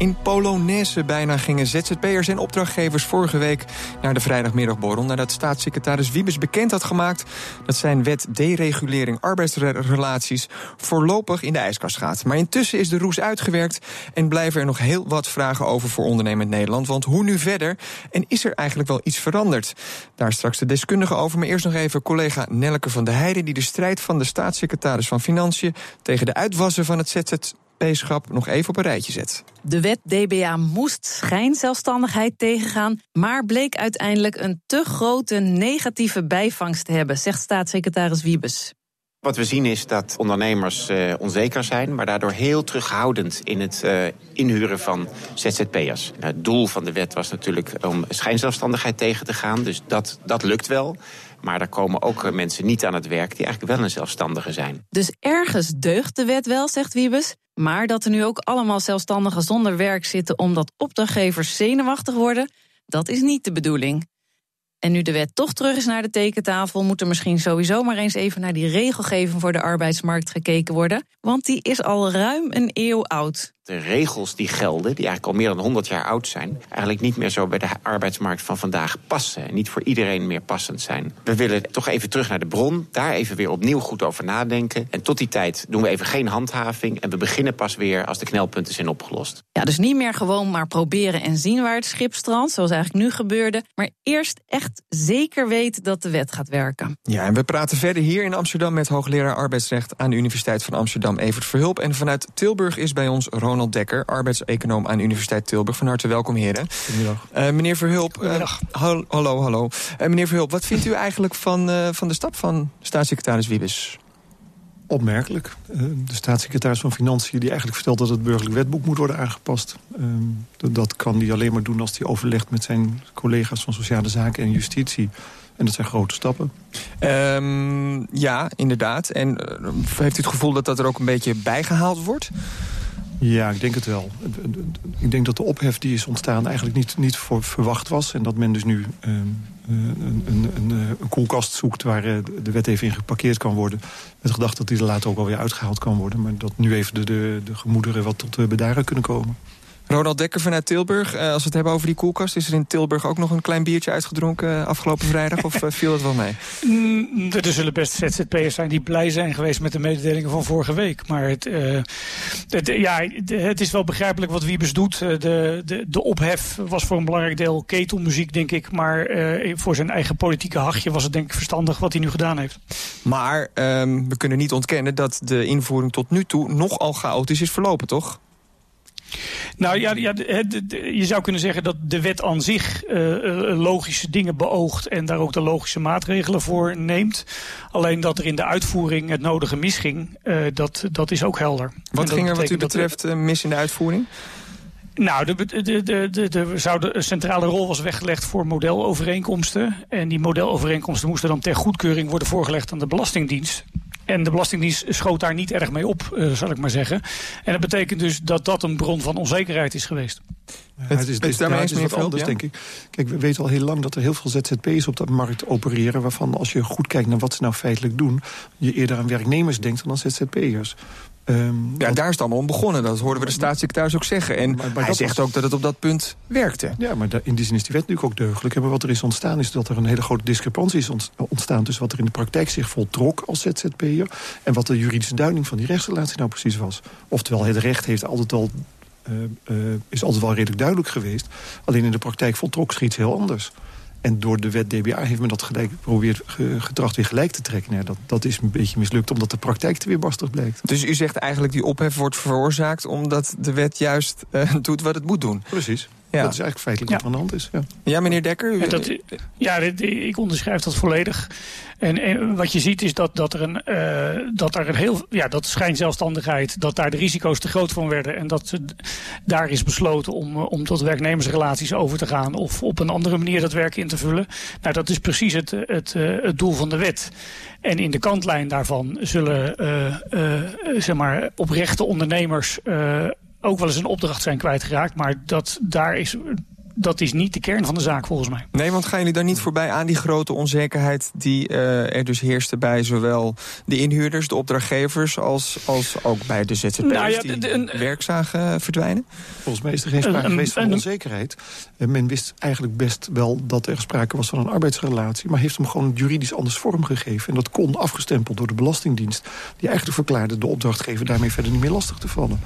In Polonaise bijna gingen ZZP'ers en opdrachtgevers vorige week naar de vrijdagmiddagborrel nadat staatssecretaris Wiebes bekend had gemaakt dat zijn wet deregulering arbeidsrelaties voorlopig in de ijskast gaat. Maar intussen is de roes uitgewerkt en blijven er nog heel wat vragen over voor ondernemend Nederland. Want hoe nu verder? En is er eigenlijk wel iets veranderd? Daar straks de deskundige over. Maar eerst nog even collega Nelleke van der Heijden, die de strijd van de staatssecretaris van Financiën tegen de uitwassen van het ZZ nog even op een rijtje zet. De wet DBA moest schijnzelfstandigheid tegengaan, maar bleek uiteindelijk een te grote negatieve bijvangst te hebben, zegt staatssecretaris Wiebes. Wat we zien is dat ondernemers uh, onzeker zijn, maar daardoor heel terughoudend in het uh, inhuren van ZZP'ers. Nou, het doel van de wet was natuurlijk om schijnzelfstandigheid tegen te gaan, dus dat, dat lukt wel. Maar er komen ook eh, mensen niet aan het werk die eigenlijk wel een zelfstandige zijn. Dus ergens deugt de wet wel, zegt Wiebes. Maar dat er nu ook allemaal zelfstandigen zonder werk zitten omdat opdrachtgevers zenuwachtig worden, dat is niet de bedoeling. En nu de wet toch terug is naar de tekentafel, moet er misschien sowieso maar eens even naar die regelgeving voor de arbeidsmarkt gekeken worden. Want die is al ruim een eeuw oud de regels die gelden, die eigenlijk al meer dan 100 jaar oud zijn, eigenlijk niet meer zo bij de arbeidsmarkt van vandaag passen. En niet voor iedereen meer passend zijn. We willen toch even terug naar de bron, daar even weer opnieuw goed over nadenken. En tot die tijd doen we even geen handhaving. En we beginnen pas weer als de knelpunten zijn opgelost. Ja, dus niet meer gewoon maar proberen en zien waar het schip strandt, zoals eigenlijk nu gebeurde. Maar eerst echt zeker weten dat de wet gaat werken. Ja, en we praten verder hier in Amsterdam met hoogleraar arbeidsrecht aan de Universiteit van Amsterdam, Evert Verhulp. En vanuit Tilburg is bij ons Ronald Ronald Dekker, arbeidseconoom aan de Universiteit Tilburg. Van harte welkom, heren. Goedemiddag. Uh, meneer Verhulp. Uh, hallo, hallo. Uh, meneer Verhulp, wat vindt u eigenlijk van, van de stap van staatssecretaris Wiebes? Opmerkelijk. de staatssecretaris van Financiën die eigenlijk vertelt dat het burgerlijk wetboek moet worden aangepast. dat kan hij alleen maar doen als hij overlegt met zijn collega's van Sociale Zaken en Justitie. En dat zijn grote stappen. Um, ja, inderdaad. En heeft u het gevoel dat dat er ook een beetje bijgehaald wordt? Ja, ik denk het wel. Ik denk dat de ophef die is ontstaan eigenlijk niet, niet voor verwacht was. En dat men dus nu uh, een, een, een, een, koelkast zoekt waar uh, de wet even in geparkeerd kan worden. Met gedacht dat die er later ook alweer uitgehaald kan worden. Maar dat nu even de, de, de gemoederen wat tot bedaren kunnen komen. Ronald Dekker vanuit Tilburg. Uh, als we het hebben over die koelkast... is er in Tilburg ook nog een klein biertje uitgedronken uh, afgelopen vrijdag? of uh, viel het wel mee? Mm, er zullen best ZZP'ers zijn die blij zijn geweest... met de mededelingen van vorige week. Maar het, het ja, het is wel begrijpelijk wat Wiebes doet. de, de, de ophef was voor een belangrijk deel ketelmuziek, denk ik. Maar voor zijn eigen politieke hachje was het denk ik verstandig... wat hij nu gedaan heeft. Maar um, we kunnen niet ontkennen dat de invoering tot nu toe... nogal chaotisch is verlopen, toch? Nou ja, ja je zou kunnen zeggen dat de wet aan zich uh, logische dingen beoogt en daar ook de logische maatregelen voor neemt. Alleen dat er in de uitvoering het nodige misging, uh, dat, dat is ook helder. Wat ging er wat u betreft mis in de uitvoering? Nou, de, de, de, de, de, zou de centrale rol was weggelegd voor modelovereenkomsten. En die modelovereenkomsten moesten dan ter goedkeuring worden voorgelegd aan de Belastingdienst. En de Belastingdienst schoot daar niet erg mee op, uh, zal ik maar zeggen. En dat betekent dus dat dat een bron van onzekerheid is geweest. Het is, het is daarmee eens anders, ja? denk ik. Kijk, we weten al heel lang dat er heel veel ZZP's op de markt opereren... waarvan als je goed kijkt naar wat ze nou feitelijk doen... je eerder aan werknemers denkt dan aan ZZP'ers. Um, ja, daar is het allemaal om begonnen. Dat hoorden we de staatssecretaris ook zeggen. En maar, maar hij zegt ook dat het op dat punt werkte. Ja, maar in die zin is die wet natuurlijk ook deugdelijk. Maar wat er is ontstaan is dat er een hele grote discrepantie is ontstaan... tussen wat er in de praktijk zich voltrok als ZZP'er... en wat de juridische duiding van die rechtsrelatie nou precies was. Oftewel, het recht heeft altijd al, is altijd wel redelijk duidelijk geweest. Alleen in de praktijk voltrok zich iets heel anders. En door de wet DBA heeft men dat gelijk geprobeerd getracht weer gelijk te trekken. Nou, dat, dat is een beetje mislukt, omdat de praktijk te weerbarstig blijkt. Dus u zegt eigenlijk die ophef wordt veroorzaakt... omdat de wet juist uh, doet wat het moet doen? Precies. Ja. Dat is eigenlijk feitelijk wat er aan de hand is. Ja, ja meneer Dekker? U... Dat, ja, ik onderschrijf dat volledig. En, wat je ziet is dat, dat, er een, uh, dat er een heel... Ja, dat schijnzelfstandigheid, dat daar de risico's te groot van werden. En dat daar is besloten om, eh, om tot werknemersrelaties over te gaan... of op een andere manier dat werk in te vullen. Nou, dat is precies het, het, uh, het doel van de wet. En in de kantlijn daarvan zullen uh, zeg maar, oprechte ondernemers ook wel eens een opdracht zijn kwijtgeraakt. Maar dat, daar is dat is niet de kern van de zaak volgens mij. Nee, want gaan jullie daar niet voorbij aan die grote onzekerheid die uh, er dus heerste bij zowel de inhuurders, de opdrachtgevers, als, als ook bij de ZZP'ers nou ja, die een, werk zagen verdwijnen? Volgens mij is er geen sprake geweest van onzekerheid. Men wist eigenlijk best wel dat er sprake was van een arbeidsrelatie, maar heeft hem gewoon juridisch anders vormgegeven. En dat kon afgestempeld door de Belastingdienst, die eigenlijk verklaarde de opdrachtgever daarmee verder niet meer lastig te vallen.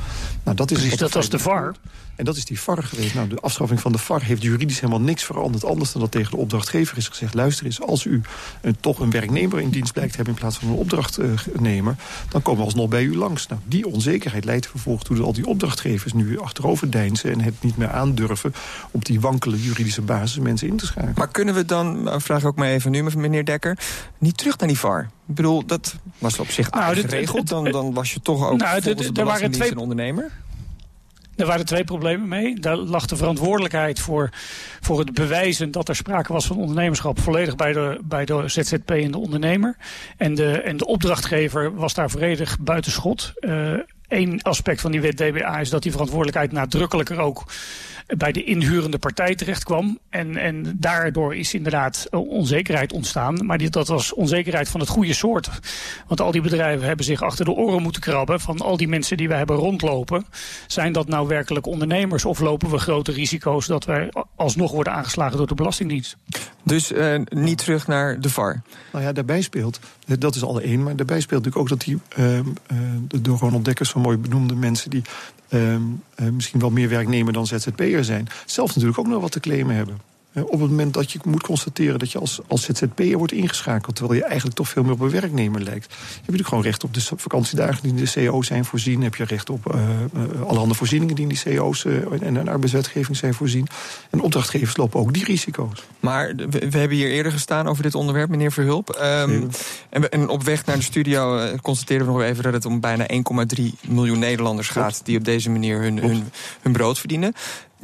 Nou, dat is Precies, dat was de VAR. En dat is die VAR geweest. Nou, de afschaffing van de VAR heeft juridisch helemaal niks veranderd... anders dan dat tegen de opdrachtgever is gezegd... luister eens, als u een, toch een werknemer in dienst blijkt te hebben... in plaats van een opdrachtnemer, dan komen we alsnog bij u langs. Nou, die onzekerheid leidt vervolgens toe dat al die opdrachtgevers... nu achterover deinzen en het niet meer aandurven... op die wankele juridische basis mensen in te schakelen. Maar kunnen we dan, vraag ik ook maar even nu, meneer Dekker... niet terug naar die VAR? Ik bedoel, dat was op zich nou, geregeld. Dan, dan was je toch ook nou, volgens de waren twee, een ondernemer. Er waren twee problemen mee. Daar lag de verantwoordelijkheid voor, voor het bewijzen dat er sprake was van ondernemerschap volledig bij de, bij de ZZP en de ondernemer. En de, en de opdrachtgever was daar volledig buitenschot. Eén uh, aspect van die wet DBA is dat die verantwoordelijkheid nadrukkelijker ook bij de inhurende partij terecht kwam. En, en daardoor is inderdaad onzekerheid ontstaan. Maar die, dat was onzekerheid van het goede soort. Want al die bedrijven hebben zich achter de oren moeten krabben van al die mensen die we hebben rondlopen. Zijn dat nou werkelijk ondernemers of lopen we grote risico's dat wij alsnog worden aangeslagen door de Belastingdienst? Dus uh, niet terug naar de VAR? Nou ja, daarbij speelt, eh, dat is al één, maar daarbij speelt natuurlijk ook dat die uh, uh, door Ronald Dekkers van mooi benoemde mensen die uh, misschien wel meer werknemer dan ZZP'er zijn, zelf natuurlijk ook nog wat te claimen hebben. Op het moment dat je moet constateren dat je als, als ZZP'er wordt ingeschakeld... terwijl je eigenlijk toch veel meer op een werknemer lijkt... heb je natuurlijk gewoon recht op de vakantiedagen die in de CO's zijn voorzien. Heb je recht op uh, uh, allerhande voorzieningen die in die CO's uh, en een arbeidswetgeving zijn voorzien. En opdrachtgevers lopen ook die risico's. Maar we, we hebben hier eerder gestaan over dit onderwerp, meneer Verhulp. Um, en, en, op weg naar de studio constateren we nog even... dat het om bijna 1,3 miljoen Nederlanders gaat... die op deze manier hun, hun, hun brood verdienen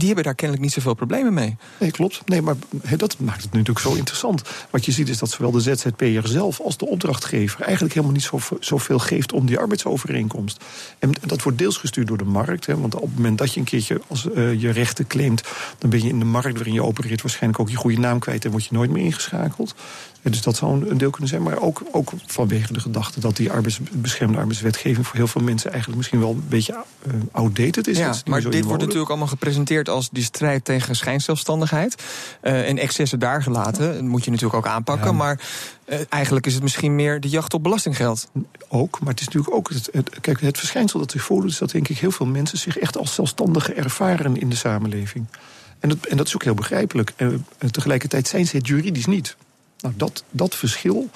die hebben daar kennelijk niet zoveel problemen mee. Nee, klopt. Nee, maar dat maakt het natuurlijk zo interessant. Wat je ziet is dat zowel de ZZP'er zelf als de opdrachtgever... eigenlijk helemaal niet zoveel geeft om die arbeidsovereenkomst. En dat wordt deels gestuurd door de markt. Want op het moment dat je een keertje als, uh, je rechten claimt... dan ben je in de markt waarin je opereert waarschijnlijk ook je goede naam kwijt... en word je nooit meer ingeschakeld. Dus dat zou een deel kunnen zijn. Maar ook, ook vanwege de gedachte dat die arbeidsbeschermde arbeidswetgeving... voor heel veel mensen eigenlijk misschien wel een beetje uh, outdated is. Ja, maar dit wordt natuurlijk allemaal gepresenteerd als die strijd tegen schijnzelfstandigheid. Uh, en excessen daar gelaten, dat moet je natuurlijk ook aanpakken. Maar uh, eigenlijk is het misschien meer de jacht op belastinggeld. Ook, maar het is natuurlijk ook. Het, het, kijk, het verschijnsel dat zich voordoet, is dat denk ik heel veel mensen zich echt als zelfstandige ervaren in de samenleving. En dat, en dat is ook heel begrijpelijk. En tegelijkertijd zijn ze het juridisch niet. Nou, dat, dat verschil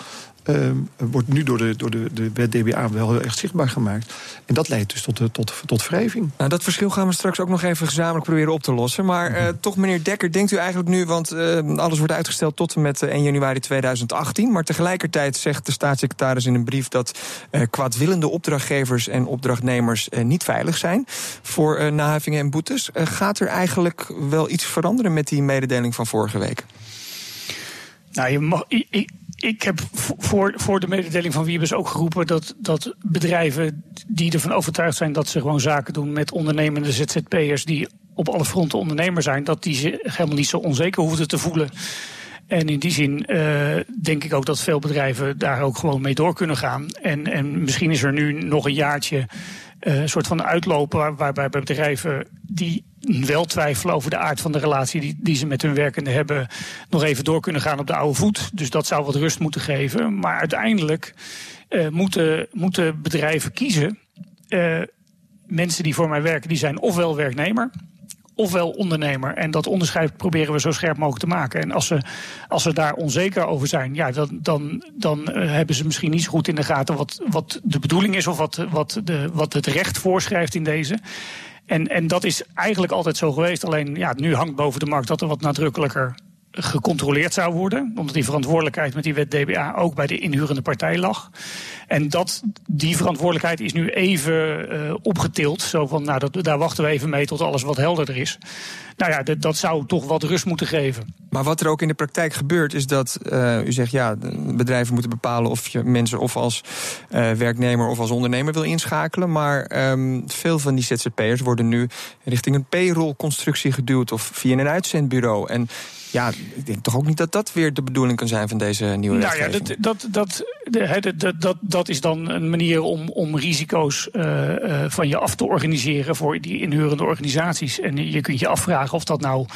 uh, wordt nu door de, door de, de wet DBA wel heel erg zichtbaar gemaakt. En dat leidt dus tot, tot, tot wrijving. Nou, dat verschil gaan we straks ook nog even gezamenlijk proberen op te lossen. Maar uh, toch, meneer Dekker, denkt u eigenlijk nu... want uh, alles wordt uitgesteld tot en met 1 januari 2018... maar tegelijkertijd zegt de staatssecretaris in een brief... dat kwaadwillende opdrachtgevers en opdrachtnemers niet veilig zijn... voor naheffingen en boetes. gaat er eigenlijk wel iets veranderen met die mededeling van vorige week? Nou, je mag, ik, ik heb voor, voor de mededeling van Wiebes ook geroepen dat, dat bedrijven die ervan overtuigd zijn dat ze gewoon zaken doen met ondernemende ZZP'ers die op alle fronten ondernemer zijn, dat die zich helemaal niet zo onzeker hoeven te voelen. En in die zin uh, denk ik ook dat veel bedrijven daar ook gewoon mee door kunnen gaan. En, en misschien is er nu nog een jaartje een soort van uitlopen waarbij bedrijven die wel twijfelen over de aard van de relatie die, die ze met hun werkenden hebben, nog even door kunnen gaan op de oude voet. Dus dat zou wat rust moeten geven. Maar uiteindelijk uh, moeten, moeten bedrijven kiezen. Uh, mensen die voor mij werken, die zijn ofwel werknemer ofwel ondernemer. En dat onderscheid proberen we zo scherp mogelijk te maken. En als ze, als ze daar onzeker over zijn, ja, dan, dan, dan uh, hebben ze misschien niet zo goed in de gaten wat, wat de bedoeling is of wat, wat, de, wat het recht voorschrijft in deze. En, en dat is eigenlijk altijd zo geweest. Alleen ja, nu hangt boven de markt dat er wat nadrukkelijker gecontroleerd zou worden. Omdat die verantwoordelijkheid met die wet DBA ook bij de inhurende partij lag. En dat, die verantwoordelijkheid is nu even uh, opgetild. Zo van, nou, dat, daar wachten we even mee tot alles wat helderder is. Nou ja, dat, dat zou toch wat rust moeten geven. Maar wat er ook in de praktijk gebeurt, is dat uh, u zegt, ja, bedrijven moeten bepalen of je mensen of als uh, werknemer of als ondernemer wil inschakelen. Maar um, veel van die ZZP'ers worden nu richting een payroll-constructie geduwd of via een uitzendbureau. En ja, ik denk toch ook niet dat dat weer de bedoeling kan zijn van deze nieuwe nou Ja, dat, dat, dat, dat, dat, dat is dan een manier om, om risico's uh, uh, van je af te organiseren voor die inhurende organisaties. En je kunt je afvragen of dat nou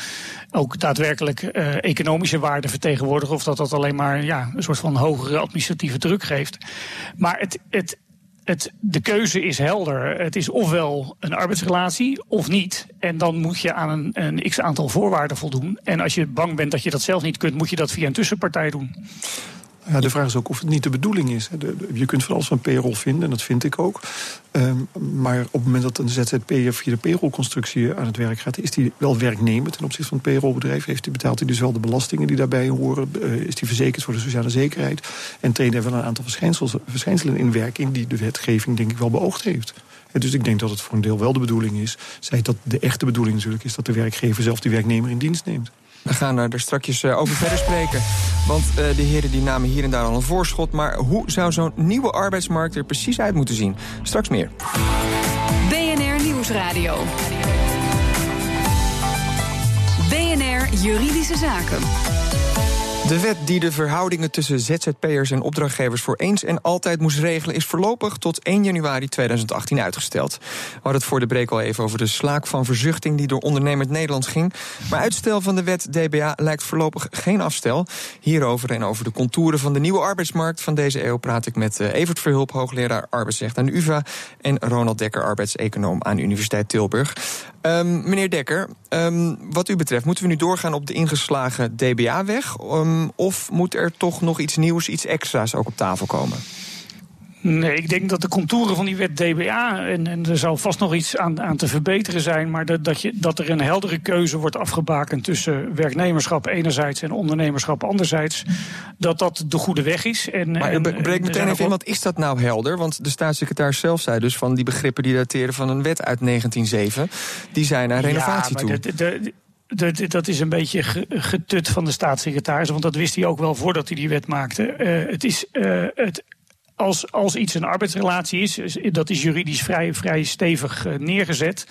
ook daadwerkelijk uh, economische waarde vertegenwoordigt, of dat dat alleen maar ja, een soort van hogere administratieve druk geeft. Maar het, het, het, de keuze is helder. Het is ofwel een arbeidsrelatie of niet. En dan moet je aan een, een x aantal voorwaarden voldoen. En als je bang bent dat je dat zelf niet kunt, moet je dat via een tussenpartij doen. Ja, de vraag is ook of het niet de bedoeling is. Je kunt van alles van payroll vinden, en dat vind ik ook. Um, maar op het moment dat een ZZP'er via de payrollconstructie aan het werk gaat... is die wel werknemer ten opzichte van het payrollbedrijf. Heeft hij betaalt hij dus wel de belastingen die daarbij horen. Uh, is hij verzekerd voor de sociale zekerheid. En treden er wel een aantal verschijnselen in werking... die de wetgeving denk ik wel beoogd heeft. Dus ik denk dat het voor een deel wel de bedoeling is. Zij dat de echte bedoeling natuurlijk is dat de werkgever zelf die werknemer in dienst neemt. We gaan er straks eh, over verder spreken. Want uh, de heren die namen hier en daar al een voorschot. Maar hoe zou zo'n nieuwe arbeidsmarkt er precies uit moeten zien? Straks meer. BNR Nieuwsradio. BNR Juridische Zaken. De wet die de verhoudingen tussen ZZP'ers en opdrachtgevers voor eens en altijd moest regelen, is voorlopig tot 1 januari 2018 uitgesteld. We hadden het voor de break al even over de slaak van verzuchting die door ondernemend Nederland ging. Maar uitstel van de wet DBA lijkt voorlopig geen afstel. Hierover en over de contouren van de nieuwe arbeidsmarkt van deze eeuw praat ik met eh, Evert Verhulp, hoogleraar arbeidsrecht aan de UvA, en Ronald Dekker, arbeidseconoom aan de Universiteit Tilburg. Um, meneer Dekker, um, wat u betreft, moeten we nu doorgaan op de ingeslagen DBA-weg? Um, of moet er toch nog iets nieuws, iets extra's ook op tafel komen? Nee, ik denk dat de contouren van die wet DBA, en, en er zal vast nog iets aan, aan te verbeteren zijn, maar dat, dat, je, dat er een heldere keuze wordt afgebakend tussen werknemerschap enerzijds en ondernemerschap anderzijds, dat dat de goede weg is. En, maar en, breek meteen even in, wat is dat nou helder? Want de staatssecretaris zelf zei dus van die begrippen die dateren van een wet uit 1907, die zijn naar renovatie ja, toe. De, de, dat is een beetje getut van de staatssecretaris, want dat wist hij ook wel voordat hij die wet maakte. Uh, het is uh, het als, als iets een arbeidsrelatie is, dat is juridisch vrij, vrij stevig eh, neergezet.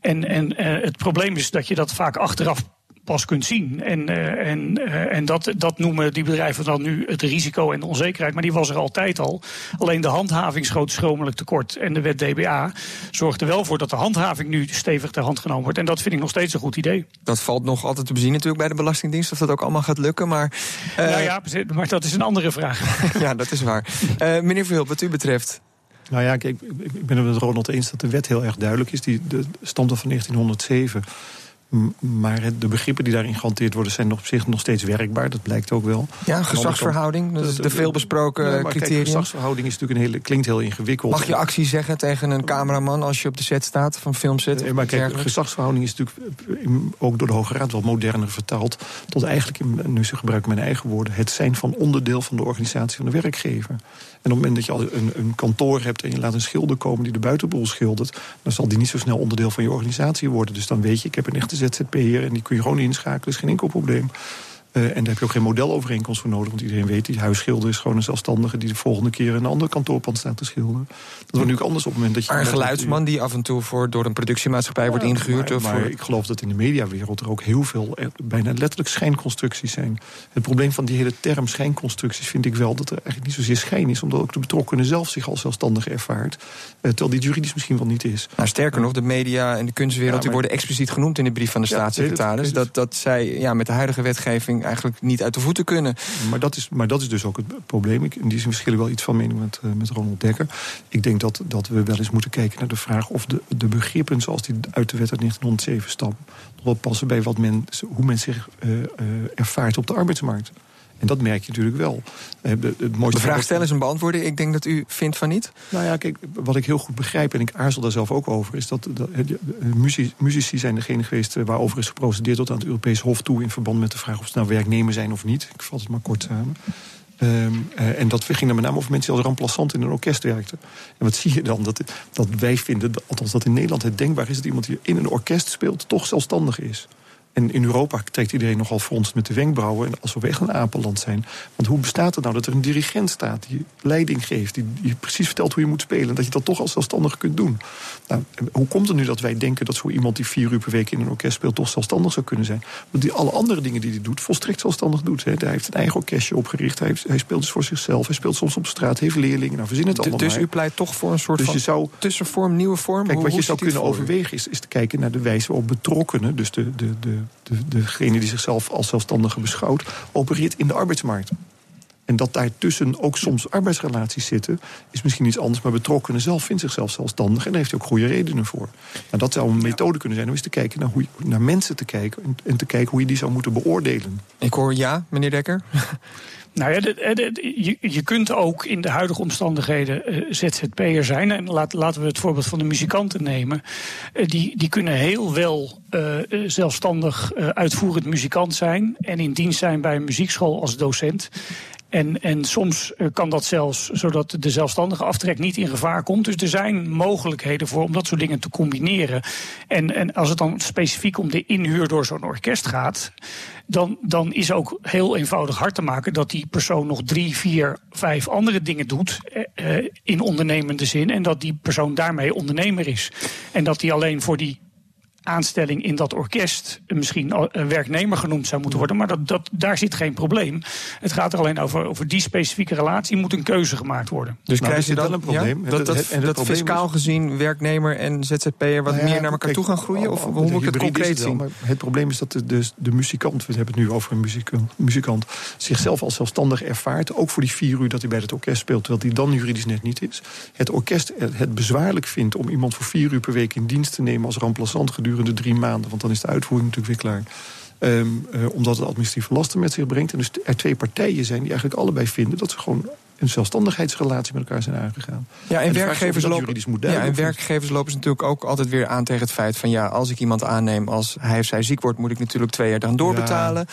En, en het probleem is dat je dat vaak achteraf pas kunt zien. En, uh, en, uh, en dat, dat noemen die bedrijven dan nu het risico en de onzekerheid. Maar die was er altijd al. Alleen de handhaving schoot schromelijk tekort. En de wet DBA zorgt er wel voor dat de handhaving nu stevig ter hand genomen wordt. En dat vind ik nog steeds een goed idee. Dat valt nog altijd te bezien natuurlijk bij de Belastingdienst. Of dat ook allemaal gaat lukken. Maar, uh... Nou ja, maar dat is een andere vraag. ja, dat is waar. meneer Verhulp, wat u betreft. Nou ja, kijk, ik ben het met Ronald eens dat de wet heel erg duidelijk is. Die de, stamt van 1907. Maar de begrippen die daarin gehanteerd worden zijn op zich nog steeds werkbaar. Dat blijkt ook wel. Ja, gezagsverhouding, dat is de veelbesproken ja, criterium. gezagsverhouding is natuurlijk een hele, klinkt heel ingewikkeld. Mag je actie zeggen tegen een cameraman als je op de set staat van filmset? Nee, maar kijk, gezagsverhouding is natuurlijk eh, ook door de Hoge Raad wel moderner vertaald. Tot eigenlijk, nu ze gebruiken mijn eigen woorden, het zijn van onderdeel van de organisatie van de werkgever. En op het moment dat je al een, een kantoor hebt en je laat een schilder komen die de buitenboel schildert, dan zal die niet zo snel onderdeel van je organisatie worden. Dus dan weet je, ik heb een echte ZZP'er en die kun je gewoon inschakelen, is geen enkel probleem. Uh, en daar heb je ook geen modelovereenkomst voor nodig. Want iedereen weet, die huisschilder is gewoon een zelfstandige... die de volgende keer een ander kantoorpand staat te schilderen. Dat wordt natuurlijk anders op het moment dat je... Maar een geluidsman die af en toe voor, door een productiemaatschappij wordt ingehuurd? Maar, maar ik geloof dat in de mediawereld er ook heel veel... bijna letterlijk schijnconstructies zijn. Het probleem van die hele term schijnconstructies vind ik wel... dat er eigenlijk niet zozeer schijn is... omdat ook de betrokkenen zelf zich als zelfstandige ervaart. Uh, terwijl die juridisch misschien wel niet is. Nou, sterker nog, de media en de kunstwereld... die worden expliciet genoemd in de brief van de staatssecretaris. Dat, dat zij ja, met de huidige wetgeving eigenlijk niet uit de voeten kunnen. Maar dat is, maar dat is dus ook het probleem. Ik, in die zin verschillen wel iets van mening met, uh, met Ronald Dekker. Ik denk dat, dat we wel eens moeten kijken naar de vraag of de, de begrippen zoals die uit de wet uit 1907 stammen, nog wel passen bij wat men, hoe men zich uh, uh, ervaart op de arbeidsmarkt. En dat merk je natuurlijk wel. Eh, het, het mooiste de vraag stellen is een beantwoorden. Ik denk dat u vindt van niet. Nou ja, kijk, wat ik heel goed begrijp, en ik aarzel daar zelf ook over... is dat, dat muzici zijn degene geweest waarover is geprocedeerd... tot aan het Europees Hof toe in verband met de vraag... of ze nou werknemer zijn of niet. Ik vat het maar kort samen. Um, uh, en dat ging dan met name over mensen die als remplaçant in een orkest werkten. En wat zie je dan? Dat, dat wij vinden, althans dat in Nederland het denkbaar is... dat iemand die in een orkest speelt toch zelfstandig is. En in Europa trekt iedereen nogal fronst met de wenkbrauwen... alsof we echt een apenland zijn. Want hoe bestaat het nou dat er een dirigent staat... die leiding geeft, die, die precies vertelt hoe je moet spelen... en dat je dat toch als zelfstandig kunt doen? Nou, hoe komt het nu dat wij denken dat zo iemand... die vier uur per week in een orkest speelt... toch zelfstandig zou kunnen zijn? Want die alle andere dingen die hij doet, volstrekt zelfstandig doet. Hij heeft een eigen orkestje opgericht. Hij, heeft, hij, speelt dus voor zichzelf. Hij speelt soms op straat, heeft leerlingen. Nou, verzin het allemaal Dus u pleit toch voor een soort dus van zou, tussenvorm, nieuwe vorm? Kijk, wat je zou kunnen overwegen is, is te kijken naar de wijze waarop betrokkenen... dus de, de, de, de, degene die zichzelf als zelfstandige beschouwt, opereert in de arbeidsmarkt. En dat daartussen ook soms arbeidsrelaties zitten, is misschien iets anders. Maar betrokkenen zelf vindt zichzelf zelfstandig en daar heeft hij ook goede redenen voor. Nou, dat zou een methode kunnen zijn om eens te kijken naar, hoe naar mensen te kijken en, en te kijken hoe je die zou moeten beoordelen. Ik hoor ja, meneer Dekker. Nou ja, je, kunt ook in de huidige omstandigheden uh, ZZP'er zijn. En laat, laten we het voorbeeld van de muzikanten nemen. Uh, die, die kunnen heel wel uh, zelfstandig uitvoerend muzikant zijn. En in dienst zijn bij een muziekschool als docent. En, en soms kan dat zelfs zodat de zelfstandige aftrek niet in gevaar komt. Dus er zijn mogelijkheden voor om dat soort dingen te combineren. En, en als het dan specifiek om de inhuur door zo'n orkest gaat dan, dan is ook heel eenvoudig hard te maken dat die persoon nog drie, vier, vijf andere dingen doet eh, eh in ondernemende zin. En dat die persoon daarmee ondernemer is. En dat die alleen voor die aanstelling in dat orkest misschien een werknemer genoemd zou moeten worden. Maar dat, dat, daar zit geen probleem. Het gaat er alleen over, over die specifieke relatie moet een keuze gemaakt worden. Dus nou, krijg je dan een probleem? dat, dat, dat fiscaal gezien werknemer en ZZP'er wat nou meer naar elkaar toe gaan groeien? Of hoe moet ik het concreet zien? Het, het probleem is dat de, de, de, muzikant, we hebben het nu over een muzikant, muzikant, zichzelf als zelfstandig ervaart. Ook voor die vier uur dat hij bij het orkest speelt, terwijl hij dan juridisch net niet is. Het orkest het bezwaarlijk vindt om iemand voor vier uur per week in dienst te nemen als remplaçant gedurende gedurende drie maanden. Want dan is de uitvoering natuurlijk weer klaar. Um, uh, omdat het administratieve lasten met zich brengt. En dus er twee partijen zijn die eigenlijk allebei vinden dat ze gewoon een zelfstandigheidsrelatie met elkaar zijn aangegaan. Ja, en, werkgevers, lopen, ja, en werkgevers lopen natuurlijk ook altijd weer aan tegen het feit van ja, als ik iemand aanneem, als hij of zij ziek wordt, moet ik natuurlijk twee jaar dan doorbetalen.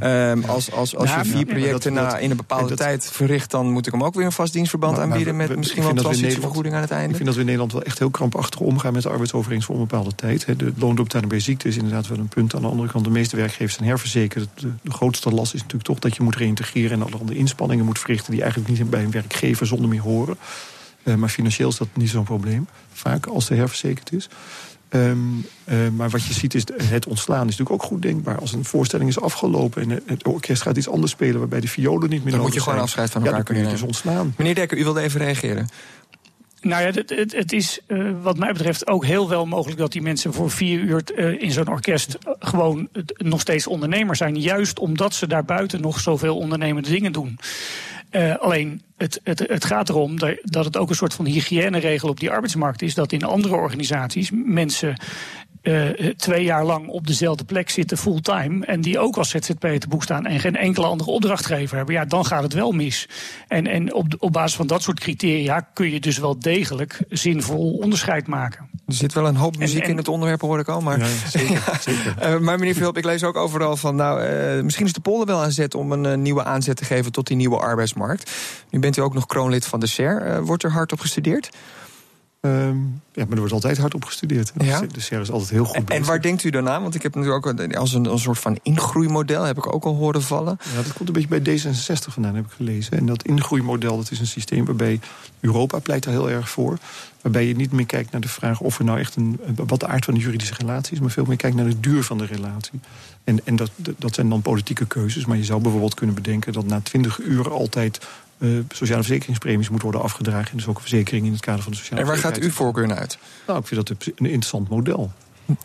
Ja, um, als als, als je vier projecten na, in een bepaalde tijd verricht, dan moet ik hem ook weer een vast dienstverband aanbieden met misschien wel een transitievergoeding aan het einde. Ik vind dat we in Nederland wel echt heel krampachtig omgaan met de arbeidsovereenkomst voor een bepaalde tijd. De loondoorbetaling bij ziekte is inderdaad wel een punt. Aan de andere kant, de meeste werkgevers zijn herverzekerd. De, de grootste last is natuurlijk toch dat je moet reïntegreren en allerhande inspanningen moet verrichten die eigenlijk niet bij een werkgever zonder meer horen. Uh, maar financieel is dat niet zo'n probleem, vaak als de herverzekerd is. Um, uh, maar wat je ziet is, het ontslaan is natuurlijk ook goed denkbaar. Als een voorstelling is afgelopen en het orkest gaat iets anders spelen... waarbij de violen niet meer Dan moet je gewoon afscheid van elkaar ja, dan kun je dus ontslaan. Meneer Dekker, u wilde even reageren. Nou ja, het, het, het is uh, wat mij betreft ook heel wel mogelijk dat die mensen voor vier uur uh, in zo'n orkest gewoon nog steeds ondernemer zijn. Juist omdat ze daarbuiten nog zoveel ondernemende dingen doen. Uh, alleen het, het, het, gaat erom dat het ook een soort van hygiëneregel op die arbeidsmarkt is. Dat in andere organisaties mensen uh, twee jaar lang op dezelfde plek zitten fulltime. En die ook als ZZP te boek staan en geen enkele andere opdrachtgever hebben. Ja, dan gaat het wel mis. En, en op, op basis van dat soort criteria kun je dus wel degelijk zinvol onderscheid maken. Er zit wel een hoop muziek in het onderwerp, hoor ik al. Maar, ja, zeker, zeker. Uh, maar meneer Philip, ik lees ook overal van... nou, uh, misschien is de polder wel aan zet om een uh, nieuwe aanzet te geven... tot die nieuwe arbeidsmarkt. Nu bent u ook nog kroonlid van de SER. wordt er hard op gestudeerd? Um, ja, maar er wordt altijd hard op gestudeerd. Ja? De CER is altijd heel goed bezig. En waar denkt u dan aan? Want ik heb natuurlijk ook als een, een soort van ingroeimodel... heb ik ook al horen vallen. Ja, dat komt een beetje bij D66 vandaan, heb ik gelezen. En dat ingroeimodel dat is een systeem waarbij... Europa pleit er heel erg voor. Waarbij je niet meer kijkt naar de vraag of er nou echt een... wat de aard van de juridische relatie is... maar veel meer kijkt naar de duur van de relatie. En, en dat, dat zijn dan politieke keuzes. Maar je zou bijvoorbeeld kunnen bedenken... dat na 20 uur altijd uh, sociale verzekeringspremies moet worden afgedragen. En dus ook een verzekering in het kader van de sociale En waar gaat uw voorkeur naar uit? Nou, ik vind dat een interessant model.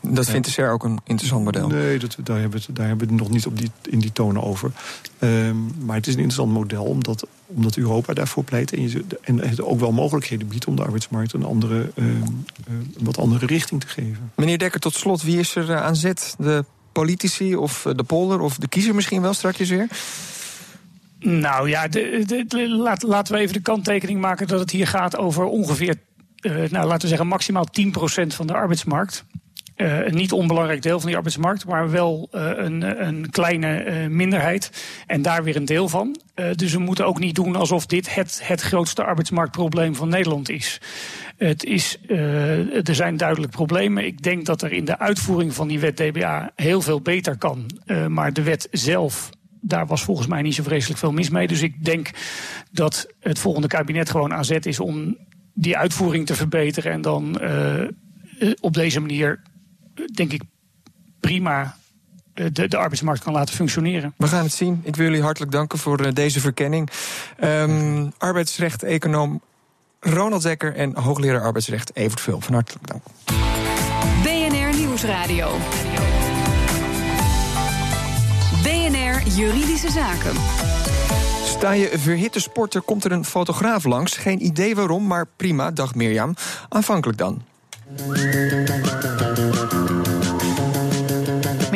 Dat vindt de SER ook een interessant model? Nee, dat, daar, hebben we het, daar hebben we het nog niet op die, in die tonen over. Um, maar het is een interessant model omdat, omdat Europa daarvoor pleit... en, je, en het ook wel mogelijkheden biedt om de arbeidsmarkt... een, andere, um, een wat andere richting te geven. Meneer Dekker, tot slot, wie is er aan zet? De politici of de polder of de kiezer misschien wel straks weer? Nou ja, laten we even de kanttekening maken dat het hier gaat over ongeveer, uh, nou, laten we zeggen, maximaal 10% van de arbeidsmarkt. Uh, een niet onbelangrijk deel van die arbeidsmarkt, maar wel uh, een, een, kleine minderheid. En daar weer een deel van. dus we moeten ook niet doen alsof dit het, het grootste arbeidsmarktprobleem van Nederland is. Het is er zijn duidelijk problemen. Ik denk dat er in de uitvoering van die wet DBA heel veel beter kan. maar de wet zelf daar was volgens mij niet zo vreselijk veel mis mee. Dus ik denk dat het volgende kabinet gewoon aan zet is om die uitvoering te verbeteren. En dan op deze manier denk ik, prima eh, de, de, arbeidsmarkt kan laten functioneren. We gaan het zien. Ik wil jullie hartelijk danken voor deze verkenning. Um, arbeidsrecht-econoom Ronald Zekker en hoogleraar arbeidsrecht Evert Vul. Van hartelijk dank. BNR Nieuwsradio. Juridische Zaken. Sta je verhitte sporter, komt er een fotograaf langs. Geen idee waarom, maar prima, dag Mirjam. Aanvankelijk dan.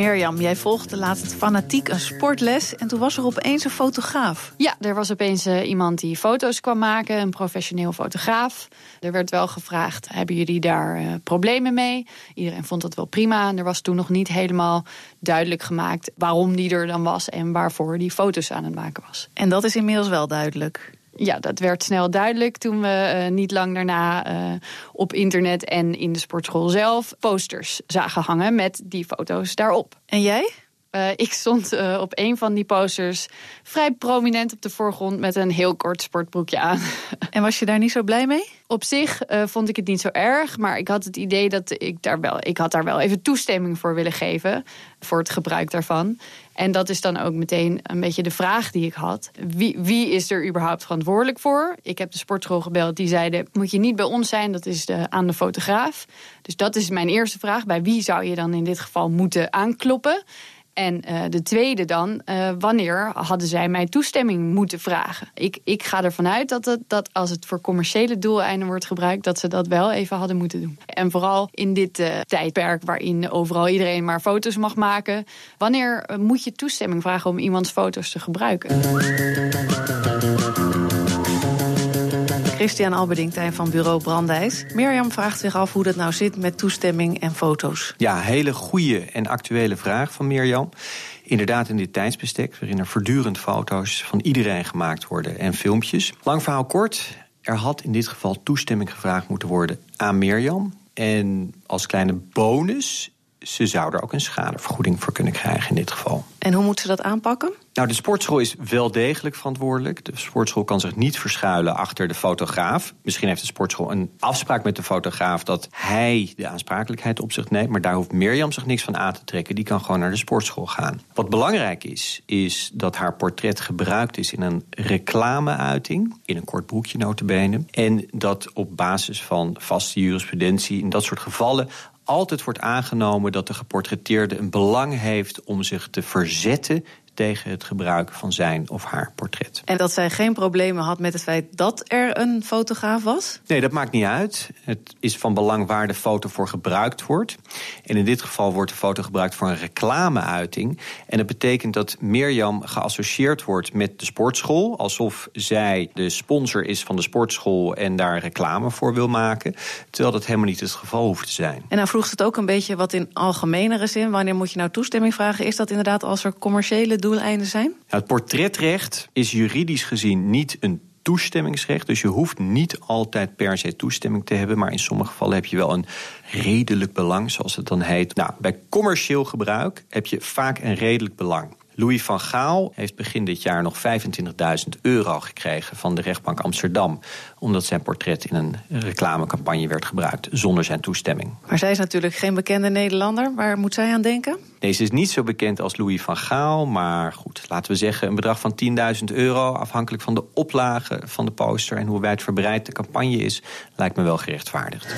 Mirjam, jij volgde laatst fanatiek een sportles en toen was er opeens een fotograaf. Ja, er was opeens uh, iemand die foto's kwam maken, een professioneel fotograaf. Er werd wel gevraagd: hebben jullie daar uh, problemen mee? Iedereen vond dat wel prima. En er was toen nog niet helemaal duidelijk gemaakt waarom die er dan was en waarvoor die foto's aan het maken was. En dat is inmiddels wel duidelijk. Ja, dat werd snel duidelijk toen we uh, niet lang daarna uh, op internet en in de sportschool zelf posters zagen hangen met die foto's daarop. En jij? Uh, ik stond uh, op een van die posters vrij prominent op de voorgrond met een heel kort sportbroekje aan. En was je daar niet zo blij mee? Op zich uh, vond ik het niet zo erg, maar ik had het idee dat ik daar wel, ik had daar wel even toestemming voor willen geven voor het gebruik daarvan. En dat is dan ook meteen een beetje de vraag die ik had. Wie, wie is er überhaupt verantwoordelijk voor? Ik heb de sportschool gebeld, die zeiden: moet je niet bij ons zijn, dat is de, aan de fotograaf. Dus dat is mijn eerste vraag. Bij wie zou je dan in dit geval moeten aankloppen? En uh, de tweede dan, uh, wanneer hadden zij mij toestemming moeten vragen? Ik, ik ga ervan uit dat, dat als het voor commerciële doeleinden wordt gebruikt, dat ze dat wel even hadden moeten doen. En vooral in dit uh, tijdperk waarin overal iedereen maar foto's mag maken. Wanneer moet je toestemming vragen om iemands foto's te gebruiken? Christian Alberdingtijn van bureau Brandijs. Mirjam vraagt zich af hoe dat nou zit met toestemming en foto's. Ja, hele goede en actuele vraag van Mirjam. Inderdaad, in dit tijdsbestek, waarin er voortdurend foto's van iedereen gemaakt worden en filmpjes. Lang verhaal kort, er had in dit geval toestemming gevraagd moeten worden aan Mirjam. En als kleine bonus ze zou er ook een schadevergoeding voor kunnen krijgen in dit geval. En hoe moet ze dat aanpakken? Nou, de sportschool is wel degelijk verantwoordelijk. De sportschool kan zich niet verschuilen achter de fotograaf. Misschien heeft de sportschool een afspraak met de fotograaf dat hij de aansprakelijkheid op zich neemt. Maar daar hoeft Mirjam zich niks van aan te trekken. Die kan gewoon naar de sportschool gaan. Wat belangrijk is, is dat haar portret gebruikt is in een reclameuiting. In een kort broekje notabene. En dat op basis van vaste jurisprudentie in dat soort gevallen altijd wordt aangenomen dat de geportretteerde een belang heeft om zich te verzetten tegen het gebruik van zijn of haar portret. En dat zij geen problemen had met het feit dat er een fotograaf was? Nee, dat maakt niet uit. Het is van belang waar de foto voor gebruikt wordt. En in dit geval wordt de foto gebruikt voor een reclameuiting. En dat betekent dat Mirjam geassocieerd wordt met de sportschool, alsof zij de sponsor is van de sportschool en daar reclame voor wil maken. Terwijl dat helemaal niet het geval hoeft te zijn. En dan vroeg het ook een beetje wat in algemenere zin. Wanneer moet je nou toestemming vragen? Is dat inderdaad als er commerciële zijn? het portretrecht is juridisch gezien niet een toestemmingsrecht. Dus je hoeft niet altijd per se toestemming te hebben. Maar in sommige gevallen heb je wel een redelijk belang, zoals het dan heet. Nou, bij commercieel gebruik heb je vaak een redelijk belang. Louis van Gaal heeft begin dit jaar nog 25.000 euro gekregen van de rechtbank Amsterdam. Omdat zijn portret in een reclamecampagne werd gebruikt zonder zijn toestemming. Maar zij is natuurlijk geen bekende Nederlander. Waar moet zij aan denken? Deze is niet zo bekend als Louis van Gaal. Maar goed, laten we zeggen een bedrag van 10.000 euro. Afhankelijk van de oplage van de poster en hoe wijdverbreid de campagne is, lijkt me wel gerechtvaardigd.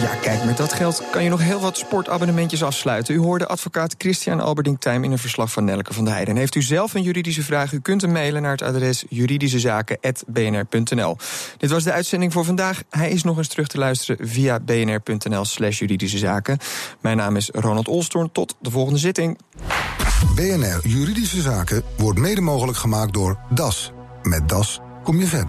Ja, kijk, met dat geld kan je nog heel wat sportabonnementjes afsluiten. U hoorde advocaat Christian Alberding-Tijm in een verslag van Nelke van der Heijden. En heeft u zelf een juridische vraag, u kunt hem mailen naar het adres juridischezaken.bnr.nl. Dit was de uitzending voor vandaag. Hij is nog eens terug te luisteren via bnr.nl slash juridische zaken. Mijn naam is Ronald Olstorn. Tot de volgende zitting. BNR Juridische Zaken wordt mede mogelijk gemaakt door DAS. Met DAS kom je verder.